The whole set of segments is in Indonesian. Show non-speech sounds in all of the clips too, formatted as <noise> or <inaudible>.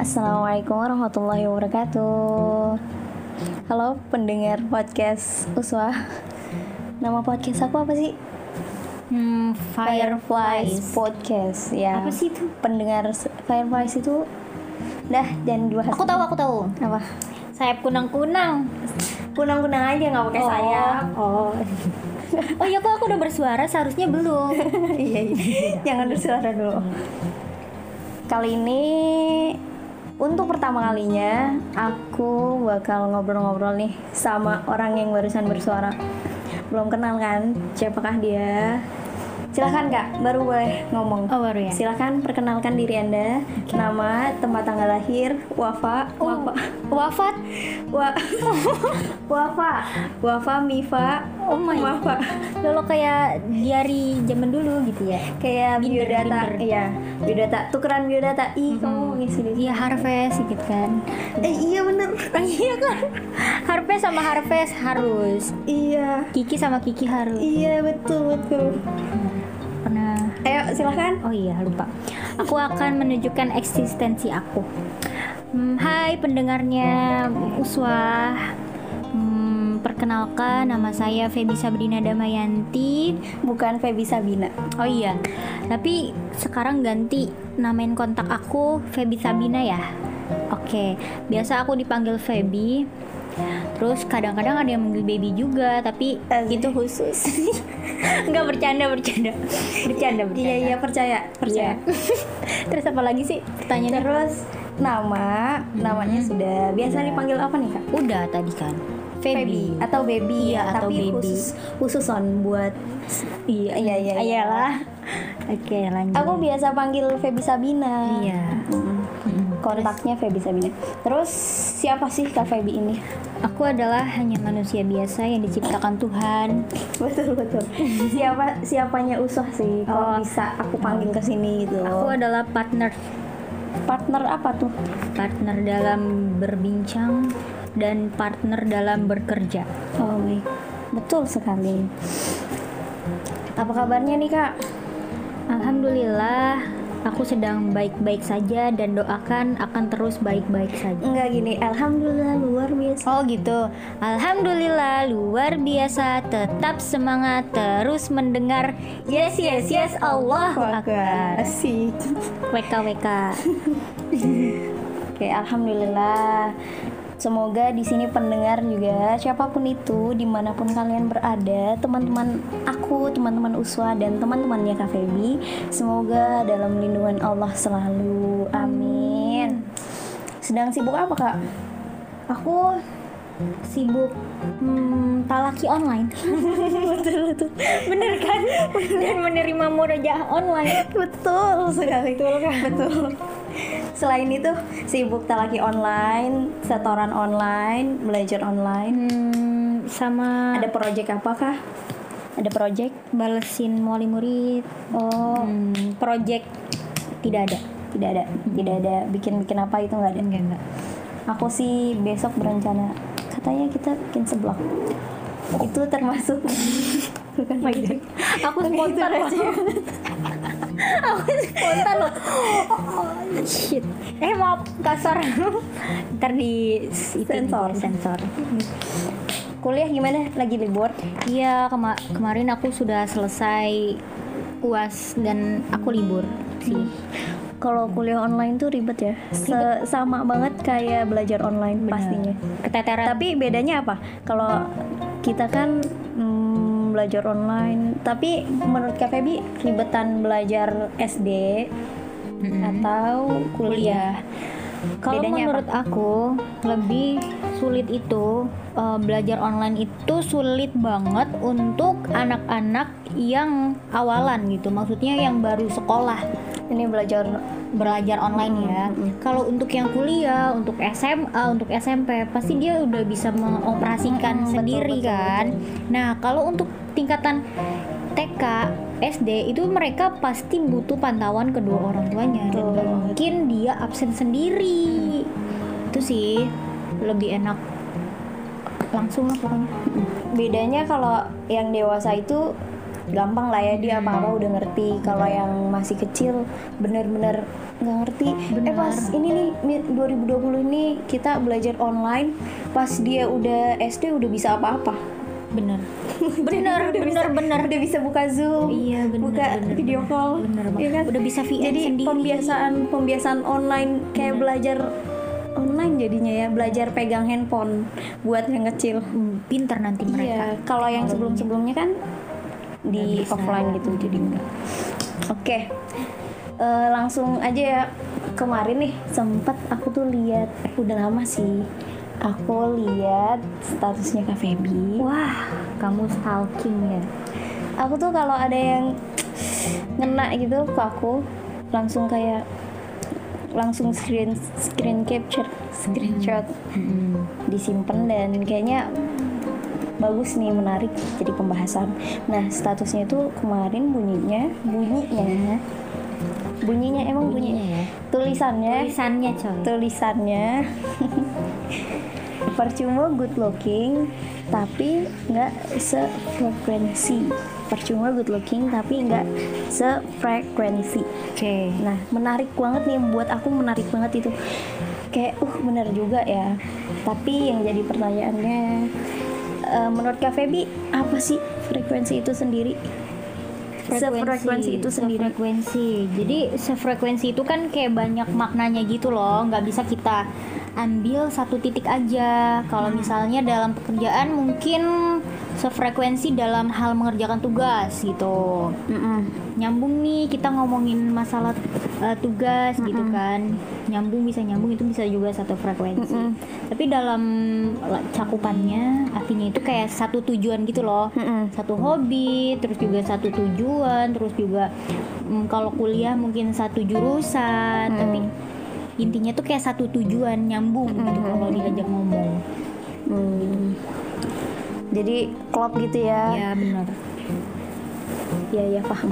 Assalamualaikum warahmatullahi wabarakatuh Halo pendengar podcast Uswa Nama podcast aku apa sih? Hmm, Fireflies Podcast ya. Apa sih itu? Pendengar Fireflies itu Dah jangan dibahas Aku tahu, aku tahu. Apa? Sayap kunang-kunang. Kunang-kunang aja nggak pakai Oh. sayap Oh. Oh iya kok aku udah bersuara seharusnya belum. <laughs> Iya iya Jangan bersuara dulu Kali ini untuk pertama kalinya aku bakal ngobrol-ngobrol nih sama orang yang barusan bersuara. Belum kenal kan? Siapakah dia? Silahkan kak, baru boleh ngomong. Oh, baru ya? Silahkan perkenalkan diri anda. Nama, tempat tanggal lahir, wafa, wafa, Wafat. wa, <laughs> wafa, wafa, mifa, Oh my. wafa. Lolo kayak diary zaman dulu gitu ya. Kayak Binder, biodata, binder. iya, biodata, tukeran biodata. Ih, kamu ngisi di Iya harvest gitu kan. Eh iya bener. iya kan. Harvest sama harvest harus. iya, Kiki sama Kiki harus. iya betul betul. Ayo silahkan. Oh iya lupa. Aku akan menunjukkan eksistensi aku. Hmm, hai pendengarnya Uswah. Hmm, perkenalkan nama saya Feby Sabrina Damayanti. Bukan Feby Sabina. Oh iya. Tapi sekarang ganti namain kontak aku Feby Sabina ya. Oke. Biasa aku dipanggil Feby. Terus kadang-kadang ada yang manggil baby juga, tapi Asik. itu khusus. <laughs> Enggak bercanda, bercanda. Bercanda, bercanda. Iya iya percaya percaya. <laughs> Terus apa lagi sih pertanyaannya? Terus nama namanya sudah biasa dipanggil apa nih kak? Udah tadi kan. Feby. atau baby Iya, atau tapi baby. khusus khusus on buat Iya, Iya, iya, iya. Iyalah. Oke, lanjut. aku biasa panggil Feby Sabina. Iya. Mm. Kontaknya Feby Sabina. Terus siapa sih kak Feby ini? Aku adalah hanya manusia biasa yang diciptakan Tuhan. betul betul. Siapa siapanya Usah sih? Kok Oh. bisa aku panggil ke sini gitu? Aku adalah partner partner apa tuh? partner dalam berbincang dan partner dalam bekerja. Oh baik, betul sekali. Apa kabarnya nih kak? Alhamdulillah, aku sedang baik-baik saja dan doakan akan terus baik-baik saja. Enggak gini, alhamdulillah luar biasa. Oh gitu. Alhamdulillah luar biasa. Tetap semangat terus mendengar. Yes yes yes Allah Akbar. Asik. WK WK. Oke, alhamdulillah. Semoga di sini pendengar juga siapa pun itu di mana pun kalian berada, teman-teman aku, teman-teman Uswa dan teman-temannya Kak Feby, semoga dalam lindungan Allah selalu. Amin. Sedang sibuk apa kak? Aku sibuk hmm, talaki online. <laughs> betul betul. Bener kan? Dan menerima murojaah online. Betul sekali. Betul Betul. Selain itu sibuk talaki online, setoran online, belajar online. Hmm, sama Ada proyek apa kah? Ada proyek? balesin wali murid. Oh, Hmm, project tidak ada. tidak ada, tidak ada bikin-bikin apa itu nggak ada. Enggak enggak. Aku sih besok berencana katanya kita bikin seblak. Itu termasuk <laughs> bukan gitu. Aku spontan aja. <laughs> Aku spontan loh. Oh, shit. Eh maaf kasar. Ntar di Sensor. sensor. Kuliah gimana? Lagi libur? Iya kema- kemarin aku sudah selesai uas dan aku libur sih. Kalau kuliah online tuh ribet ya. Se- sama banget kayak belajar online pastinya. Keteteran. Tapi bedanya apa? Kalau kita kan belajar online, tapi menurut Kak Feby ribetan belajar SD atau kuliah? Kalau Bedanya menurut aku lebih sulit itu eh, belajar online itu sulit banget untuk anak-anak yang awalan gitu. Maksudnya yang baru sekolah Ini belajar belajar online ya. Kalau untuk yang kuliah, untuk SMA, untuk SMP pasti dia udah bisa mengoperasikan betul, sendiri betul, kan. Nah, kalau untuk tingkatan TK, SD itu mereka pasti butuh pantauan kedua orang tuanya dan Betul. gak mungkin dia absen sendiri. Itu sih lebih enak langsung lah pokoknya. bedanya kalau yang dewasa itu gampang lah ya dia apa apa udah ngerti. Kalau yang masih kecil bener-bener nggak ngerti. Eh pas ini nih mi- 2020 ini kita belajar online. Pas dia udah SD udah bisa apa-apa. Bener <laughs> bener Udah bener bisa- bener udah bisa buka zoom Iya, bener, buka bener, video bener. call Bener banget. Iya kan? Udah bisa VN jadi sendiri. pembiasaan pembiasaan online kayak belajar online jadinya ya belajar pegang handphone buat yang kecil. Hmm, pinter nanti mereka. Iya, kalau yang sebelum-sebelumnya kan di bisa. offline gitu jadi enggak. Oke. Eh, langsung aja ya. Kemarin nih sempet aku tuh lihat udah lama sih. Aku lihat statusnya Kak Feby. wah kamu stalking ya Aku tuh kalau ada yang ngena gitu ke aku langsung kayak langsung screen screen capture, screenshot Hmm. disimpan dan kayaknya bagus nih menarik jadi pembahasan. Nah statusnya itu kemarin bunyinya bunyinya bunyinya emang bunyinya Bunyinya ya? tulisannya. Tulisannya coy. Tulisannya. <laughs> Percuma good looking tapi nggak sefrekuensi percuma good looking tapi nggak sefrekuensi oke. Nah, menarik banget nih buat aku menarik banget itu. Kayak uh bener juga ya. Tapi yang jadi pertanyaannya eh, menurut Kak Feby apa sih frekuensi itu sendiri? Sefrekuensi itu sendiri. Sefrekuensi. Jadi sefrekuensi itu kan kayak banyak maknanya gitu loh. Nggak bisa kita ambil satu titik aja. Kalau misalnya dalam pekerjaan mungkin sefrekuensi dalam hal mengerjakan tugas gitu. Mm-mm. Nyambung nih kita ngomongin masalah uh, tugas gitu kan. Nyambung bisa nyambung itu bisa juga satu frekuensi. Mm-mm. Tapi dalam la- cakupannya artinya itu kayak satu tujuan gitu loh Mm-mm. satu hobi, terus juga satu tujuan, terus juga mm, kalau kuliah mungkin satu jurusan, tapi intinya tuh kayak satu tujuan nyambung gitu kalau diajak ngomong. Hmm. Jadi klop gitu ya? Ya benar. Iya ya paham.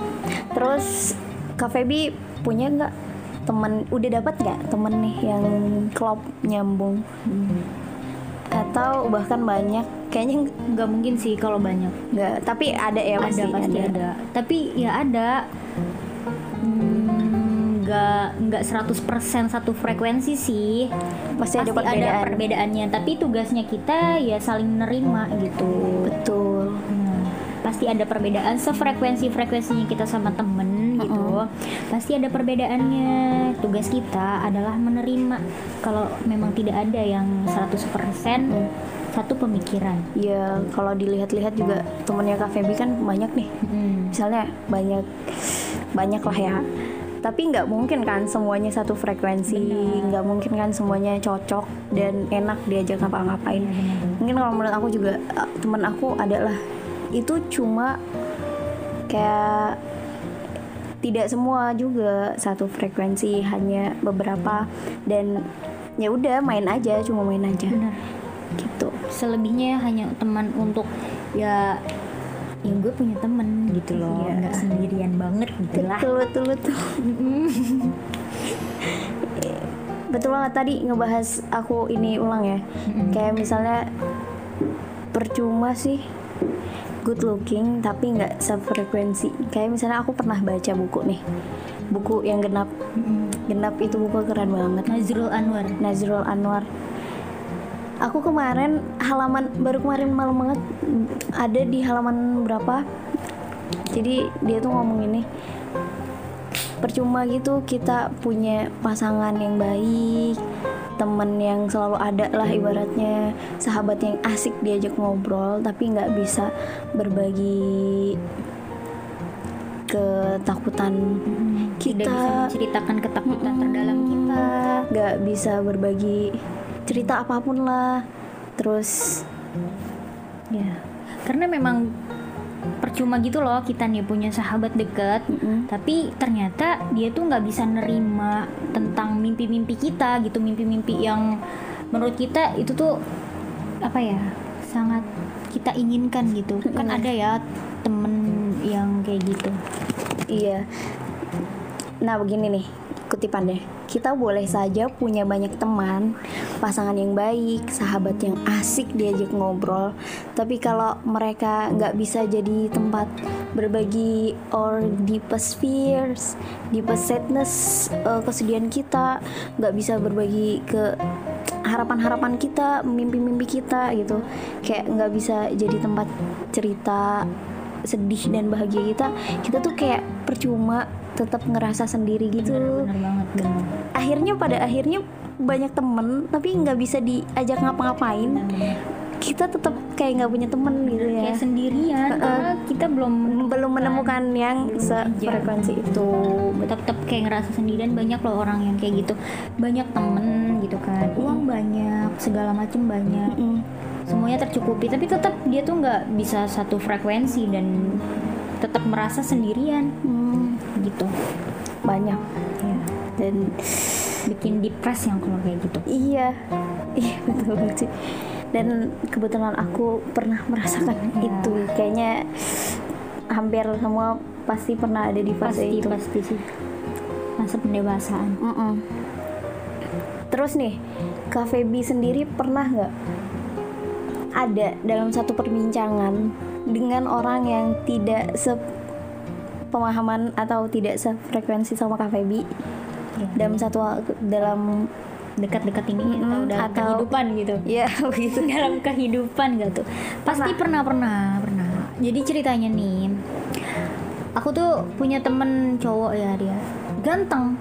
Terus Kak Feby punya nggak temen udah dapat nggak temen nih yang klop nyambung atau bahkan banyak kayaknya Nggak mungkin sih kalau banyak. nggak tapi ada ya pasti ada pasti ada. Tapi ya ada. Hmm, Nggak nggak 100% satu frekuensi sih. pasti ada Pasti perbedaan perbedaannya. Tapi tugasnya kita ya saling menerima gitu. betul Nah, pasti ada perbedaan sefrekuensi frekuensinya kita sama temen pasti ada perbedaannya. Tugas kita adalah menerima. Kalau memang tidak ada yang 100% satu pemikiran. Ya kalau dilihat-lihat juga temennya Kak Feby kan banyak nih. Hmm, misalnya banyak banyak lah ya. Tapi nggak mungkin kan semuanya satu frekuensi. Nggak mungkin kan semuanya cocok dan enak diajak ngapa-ngapain. Mungkin kalau menurut aku juga eh, temen aku adalah itu cuma kayak tidak semua juga. Satu frekuensi hanya beberapa. Dan ya udah main aja cuma main aja. Benar. Gitu. Selebihnya hanya teman untuk ya ya gue punya temen gitu loh. Iya. nggak sendirian banget gitu lah. Betul betul betul. Betul banget. Tadi ngebahas aku ini ulang ya. Kayak misalnya percuma sih good looking tapi nggak sefrekuensi. Kayak misalnya aku pernah baca buku nih. Buku yang genap. Genap itu buku keren banget. Nazrul Anwar. Nazrul Anwar. Aku kemarin halaman baru kemarin malam banget ada di halaman berapa? Jadi dia tuh ngomong ini percuma gitu kita punya pasangan yang baik temen yang selalu ada lah ibaratnya. Sahabat yang asik diajak ngobrol tapi nggak bisa berbagi ketakutan tidak kita. bisa menceritakan ketakutan terdalam kita. Nggak bisa berbagi cerita apa pun lah. Terus Ya, karena memang percuma gitu loh kita nih punya sahabat deket, mm-mm, tapi ternyata dia tuh nggak bisa nerima tentang mimpi-mimpi kita gitu, mimpi-mimpi yang menurut kita itu tuh apa ya sangat kita inginkan gitu. Kan ada ya temen yang kayak gitu. iya. Nah begini nih kutipannya kita boleh saja punya banyak teman, pasangan yang baik, sahabat yang asik diajak ngobrol. Tapi kalau mereka nggak bisa jadi tempat berbagi or deepest fears, deepest sadness, eh, kesedihan kita, nggak bisa berbagi ke harapan-harapan kita, mimpi-mimpi kita gitu, kayak nggak bisa jadi tempat cerita sedih dan bahagia kita, kita tuh kayak percuma tetap ngerasa sendiri gitu. Bener banget bener. akhirnya pada akhirnya banyak temen tapi nggak bisa diajak ngapa-ngapain. Kita tetap kayak nggak punya temen gitu ya. Kayak sendirian karena kita belum belum menemukan yang sefrekuensi itu. tetap tetap kayak ngerasa sendirian banyak loh orang yang kayak gitu. Banyak temen gitu kan uang banyak segala macem banyak. Mm. Semuanya tercukupi tapi tetap dia tuh nggak bisa satu frekuensi dan tetap merasa sendirian. Hmm, gitu. Banyak. Ya. dan bikin depres yang kalau kayak gitu. Iya. Iya betul banget sih. Dan kebetulan aku pernah merasakan itu. Kayaknya hampir semua pasti pernah ada di fase pasti itu. pasti sih. Masa pendewasaan. Mm-mm. Terus nih, Kak Feby sendiri pernah nggak ada dalam satu perbincangan dengan orang yang tidak sepemahaman atau tidak sefrekuensi sama Kak Feby Ya. dalam satu dalam dekat-dekat ini atau Mm-mm, dalam atau- kehidupan gitu. Ya <laughs> begitu. Dalam kehidupan gak tuh? Pasti pernah pernah pernah. Jadi ceritanya nih aku tuh punya temen cowok ya dia. Ganteng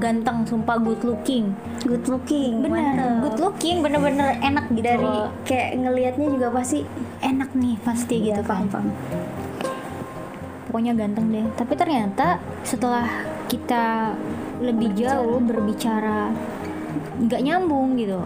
ganteng sumpah good looking. Good looking bener. mantap. good looking bener-bener enak gitu dari loh. kayak ngelihatnya juga pasti enak nih pasti Iya, gitu kan. paham, paham. pokoknya ganteng deh. Tapi ternyata setelah kita lebih jauh berbicara nggak nyambung gitu.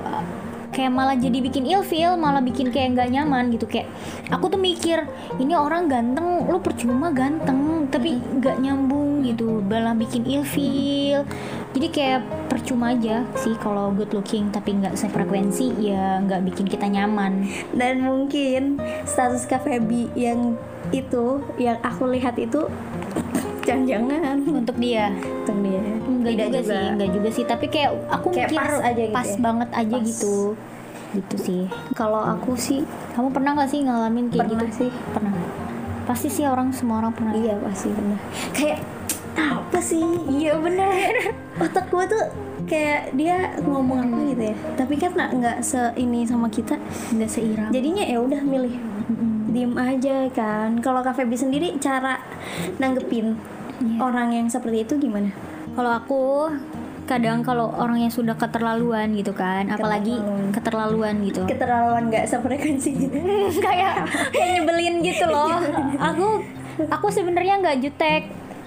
Kayak malah jadi bikin ilfeel malah bikin kayak nggak nyaman gitu. Kayak aku tuh mikir ini orang ganteng lu percuma ganteng tapi nggak nyambung gitu malah bikin ilfeel jadi kayak percuma aja sih kalau good looking tapi nggak sefrekuensi ya nggak bikin kita nyaman dan mungkin status Kak Feby yang itu yang aku lihat itu jangan-jangan untuk dia Untung dia Enggak Tidak juga, sih, enggak juga sih. Tapi kayak aku Kayak mikir pas aja gitu pas ya? banget aja Pas. gitu. Gitu sih. Kalau aku sih Kamu pernah nggak sih ngalamin kayak Pernah gitu? sih. Pernah. Pasti sih orang semua orang pernah. iya pasti pernah. Kayak apa sih? Iya bener. Otak gue tuh kayak dia ngomong apa gitu ya. Tapi kan nggak nggak se ini sama kita. Enggak seirama. Jadinya ya udah milih diem aja kan. Kalau Kak Feby sendiri cara nanggepin Iya. orang yang seperti itu gimana? Kalau aku kadang kalau orang yang sudah keterlaluan gitu kan, apalagi keterlaluan gitu. Keterlaluan nggak sefrekuensi <laughs> kayak kayak nyebelin gitu loh. <laughs> aku aku sebenarnya nggak jutek,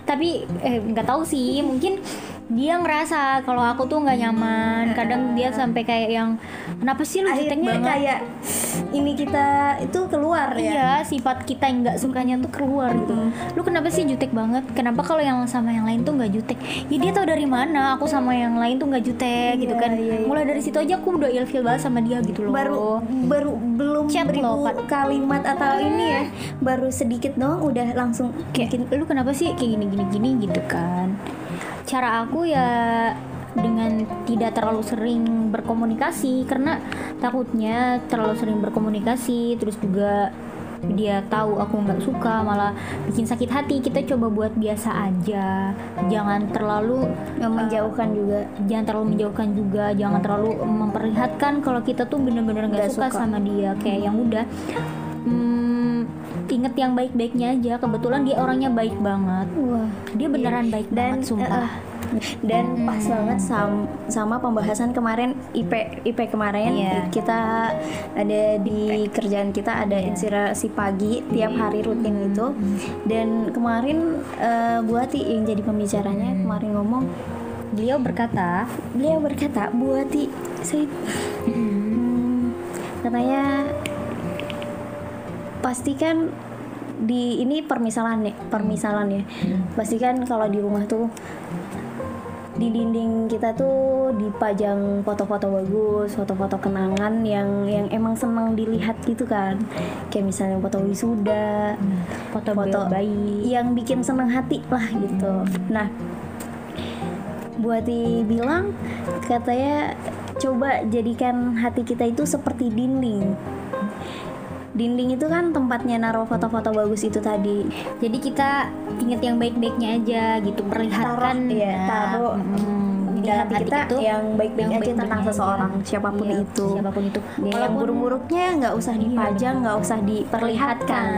tapi eh nggak tahu sih, mungkin dia ngerasa kalau aku tuh nggak nyaman. Kadang dia sampai kayak yang kenapa sih lu jutek banget? kayak ini kita itu keluar ya. Iya, sifat kita yang nggak sukanya tuh keluar gitu. Lu kenapa sih jutek banget? Kenapa kalau yang sama yang lain tuh nggak jutek? Ya dia tahu dari mana aku sama yang lain tuh nggak jutek gitu Iya, kan. iya, iya. Mulai dari situ aja aku udah ilfil banget sama dia gitu loh. baru baru belum Chat beribu loh, Pak. kalimat atau ini ya baru sedikit doang udah langsung kayak lu kenapa sih kayak gini gini gini gitu kan cara aku ya dengan tidak terlalu sering berkomunikasi karena takutnya terlalu sering berkomunikasi terus juga dia tahu aku nggak suka malah bikin sakit hati. Kita coba buat biasa aja. Jangan terlalu yang menjauhkan juga. jangan terlalu menjauhkan juga. Jangan terlalu memperlihatkan kalau kita tuh bener-bener nggak Nggak suka, suka. sama dia. Kayak yang udah hmm, inget yang baik-baiknya aja. Kebetulan dia orangnya baik banget. Wah. Dia beneran baik dan banget sumpah. eh, dan pas banget sam- sama pembahasan kemarin IP IP kemarin Iya. kita ada di kerjaan kita ada inspirasi pagi tiap hari rutin itu. Dan kemarin eh, Bu Ati yang jadi pembicaranya kemarin ngomong beliau berkata beliau berkata Bu Ati saya Hmm, katanya pastikan di ini permisalan ya permisalan ya pastikan kalau di rumah tuh di dinding kita tuh dipajang foto-foto bagus, foto-foto kenangan yang yang emang senang dilihat gitu kan. Kayak misalnya foto wisuda, foto, foto bayi yang bikin seneng hati lah gitu. Nah, Buati bilang katanya coba jadikan hati kita itu seperti dinding. Dinding itu kan tempatnya naruh foto-foto bagus itu tadi. Jadi kita inget yang baik-baiknya aja gitu, perlihatkan Taruh, iya, ya. taruh. Mm, Di dalam hati kita itu yang baik-baik aja baik-baiknya tentang aja. seseorang, siapa pun Iya, itu. Siapa pun itu. Yang Walaupun- buruk-buruknya nggak usah Iya, dipajang, nggak usah diperlihatkan.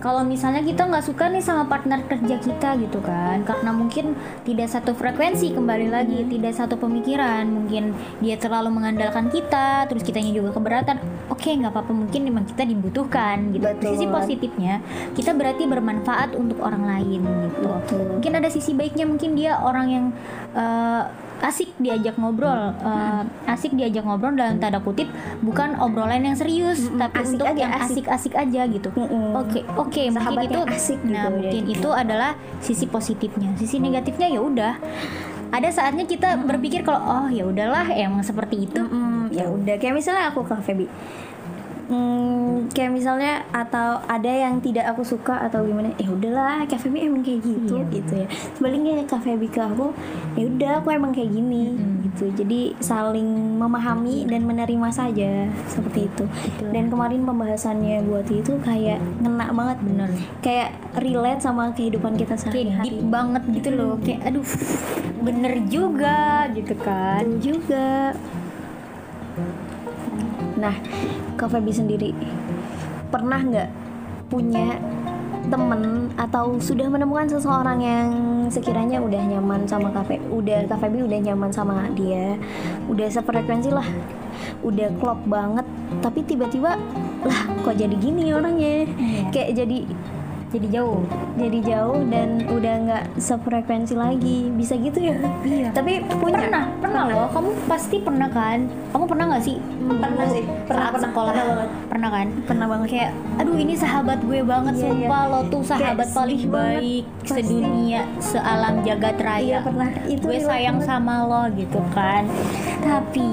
Kalau misalnya kita nggak suka nih sama partner kerja kita gitu kan, karena mungkin tidak satu frekuensi kembali lagi, tidak satu pemikiran, mungkin dia terlalu mengandalkan kita, terus kitanya juga keberatan. Oke, nggak apa-apa, mungkin memang kita dibutuhkan gitu. Betul. Sisi positifnya, kita berarti bermanfaat untuk orang lain gitu. Betul. Mungkin ada sisi baiknya, mungkin dia orang yang eh, asik diajak ngobrol, eh, asik diajak ngobrol dalam tanda kutip, bukan obrolan yang serius, Mm-mm, tapi asik untuk aja, yang asik. asik-asik aja gitu. Oke, oke, mungkin Sahabat itu yang asik gitu Nah, ya. mungkin itu adalah sisi positifnya. Sisi negatifnya ya udah. Ada saatnya kita berpikir kalau oh ya udahlah emang seperti itu. Mm, ya udah kayak misalnya aku ke Feby Hmm, kayak misalnya atau ada yang tidak aku suka atau gimana ya udahlah Kak Feby emang kayak gitu Iya. gitu ya sebaliknya Kak Feby ke aku ya udah aku emang kayak gini gitu jadi saling memahami dan menerima saja seperti itu dan kemarin pembahasannya buat itu kayak ngena banget Bener. kayak relate sama kehidupan kita Kayak sehari-hari deep banget gitu loh. Kayak aduh, bener juga gitu kan. Betul juga. Nah, Kak Feby sendiri pernah nggak punya temen atau sudah menemukan seseorang yang sekiranya udah nyaman sama Kak Feby, udah Kak Feby udah nyaman sama dia, udah sefrekuensi lah, udah klop banget, tapi tiba-tiba lah kok jadi gini orangnya, Iya. kayak jadi Jadi jauh. jadi jauh dan udah nggak sefrekuensi lagi, bisa gitu ya? Iya. Tapi punya Pernah, pernah loh. Kamu pasti pernah kan? Kamu pernah nggak sih? pernah Dulu sih. Pernah, saat pernah. sekolah. Pernah banget. Pernah kan? Pernah banget. Kayak, aduh ini sahabat gue banget Iya, sumpah iya. lo tuh Kayak sahabat paling sedih banget. baik Pasti. sedunia, sealam jagat raya. Iya, pernah. Itu gue sayang banget. sama lo gitu kan. Tapi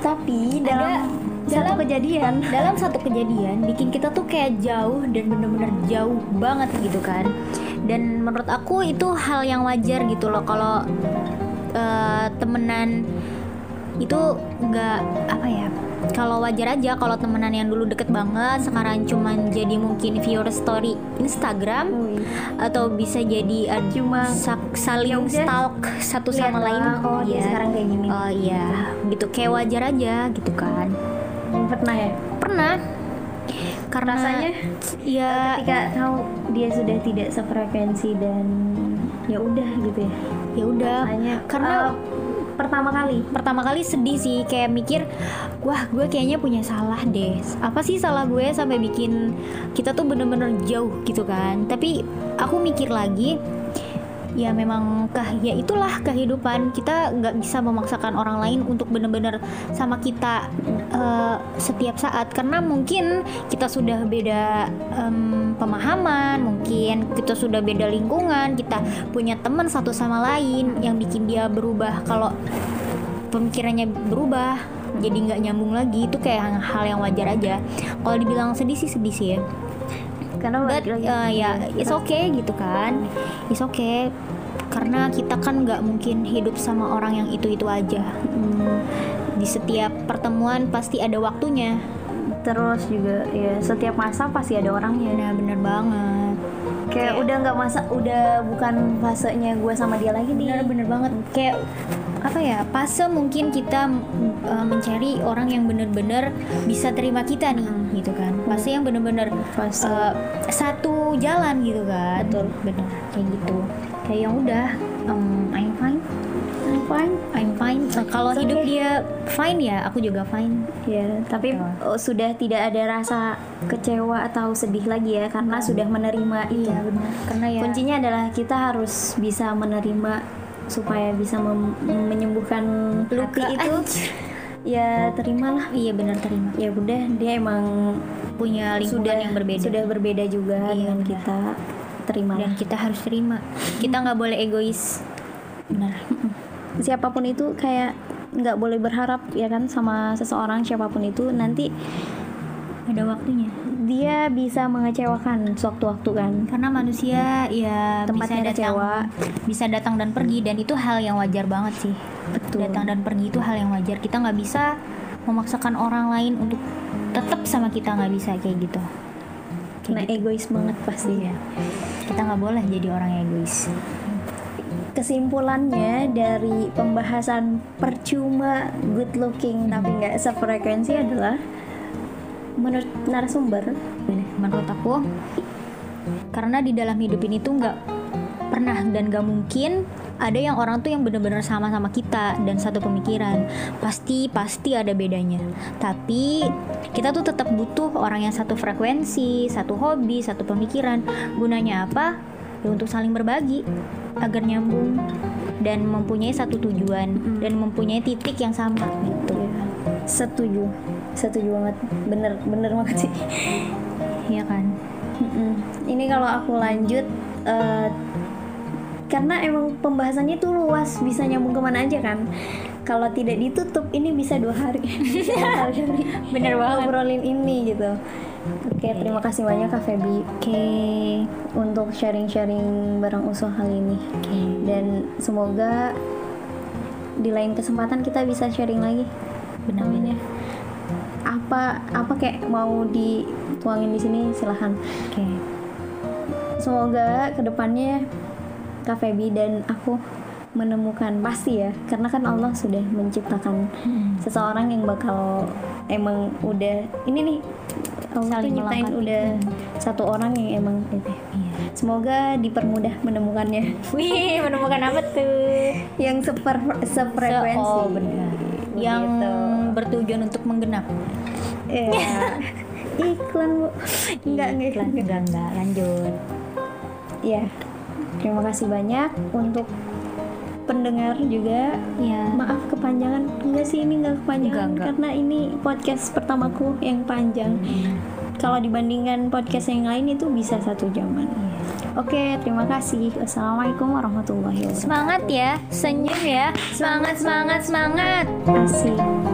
tapi Ada dalam satu kejadian <laughs> dalam satu kejadian bikin kita tuh kayak jauh dan bener-bener jauh banget gitu kan dan menurut aku itu hal yang wajar gitu loh kalau eh, temenan itu nggak apa ya kalau wajar aja kalau temenan yang dulu deket banget sekarang cuman jadi mungkin viewer story Instagram Wih. atau bisa jadi ad- Cuma saling ya stalk satu sama lain oh, Iya. sekarang kayak gini. oh iya gitu kayak wajar aja gitu kan pernah ya? Pernah. Karena Rasanya? ya ketika tahu dia sudah tidak sefrekuensi dan ya udah gitu ya? Ya udah. Karena eh, pertama kali? Pertama kali sedih sih kayak mikir wah gue kayaknya punya salah deh. Apa sih salah gue sampai bikin kita tuh bener-bener jauh gitu kan? Tapi aku mikir lagi ya memang kah ya itulah kehidupan. Kita nggak bisa memaksakan orang lain untuk bener-bener sama kita eh, setiap saat. Karena mungkin kita sudah beda em, pemahaman mungkin kita sudah beda lingkungan kita punya teman satu sama lain yang bikin dia berubah. Kalau pemikirannya berubah jadi nggak nyambung lagi itu kayak hal yang wajar aja. Kalau dibilang sedih sih sedih sih ya karena but uh, ya it's okay gitu kan. It's okay. Karena kita kan nggak mungkin hidup sama orang yang itu itu aja. Hmm, di setiap pertemuan pasti ada waktunya. Terus juga ya setiap masa pasti ada orangnya. Nah bener banget. Kayak udah nggak masa udah bukan fasenya gue sama dia lagi nih. Bener bener banget. Kayak apa ya fase mungkin kita uh, mencari orang yang bener-bener bisa terima kita nih gitu kan fase yang bener-bener Fase. uh, satu jalan gitu kan betul bener kayak gitu kayak yang udah um, I'm fine I'm fine I'm fine kalau It's hidup okay. dia fine ya aku juga fine Ya, tapi Betul. oh, sudah tidak ada rasa kecewa atau sedih lagi ya karena sudah menerima itu. Iya, benar. Karena ya Kuncinya adalah kita harus bisa menerima supaya bisa menyembuhkan Luka, hati itu. Ya terimalah. iya benar terima Ya udah dia emang punya lingkungan sudah yang berbeda Sudah berbeda juga Iya, dengan benar. kita. Terima. dan kita harus terima kita nggak boleh egois benar Siapa pun itu kayak nggak boleh berharap ya kan sama seseorang siapa pun itu nanti ada waktunya? Dia bisa mengecewakan sewaktu-waktu kan. Karena manusia ya Tempatnya bisa datang kecewa. bisa datang dan pergi dan itu hal yang wajar banget sih. Betul. Datang dan pergi itu hal yang wajar. Kita nggak bisa memaksakan orang lain untuk tetap sama kita nggak bisa kayak gitu. Nah egois banget pasti. Ya kita nggak boleh jadi orang yang egois. Kesimpulannya dari pembahasan percuma good looking tapi nggak sefrekuensi adalah menurut narasumber menurut aku karena di dalam hidup ini tuh nggak pernah dan gak mungkin ada yang orang tuh yang bener-bener sama sama kita dan satu pemikiran. Pasti pasti ada bedanya. Tapi kita tuh tetap butuh orang yang satu frekuensi satu hobi satu pemikiran. Gunanya apa? Ya untuk saling berbagi agar nyambung dan mempunyai satu tujuan dan mempunyai titik yang sama gitu. Setuju setuju banget bener bener banget sih ya kan Mm-mm. Ini kalau aku lanjut eh, karena emang pembahasannya tuh luas bisa nyambung ke mana aja kan. Kalau tidak ditutup ini bisa dua hari. <laughs> Bener banget. ngobrolin ini gitu. Oke terima kasih banyak Kak Feby oke untuk sharing-sharing bareng usul kali ini. oke Dan semoga di lain kesempatan kita bisa sharing lagi. benar Amin ya. Apa apa kayak mau dituangin di sini silahkan. oke Semoga ke depannya Kak Feby dan aku menemukan pasti ya karena kan Allah sudah menciptakan Hmm. seseorang yang bakal emang udah ini nih Allah tuh nyiptain udah satu orang yang emang itu Iya. semoga dipermudah menemukannya Wih, menemukan apa tuh? yang seper sefrekuensi Oh, benar. Yang Bertujuan untuk menggenap. Iya. <laughs> iklan bu enggak enggak Iklan, enggak enggak. Lanjut. ya terima kasih banyak untuk pendengar juga Ya. Maaf kepanjangan Enggak sih ini enggak kepanjangan Enggak, enggak. Karena ini podcast pertamaku yang panjang Kalau dibandingkan podcast yang lain itu bisa satu jaman Oke terima kasih Assalamualaikum warahmatullahi wabarakatuh Semangat ya, senyum ya. Semangat, semangat, semangat. Asik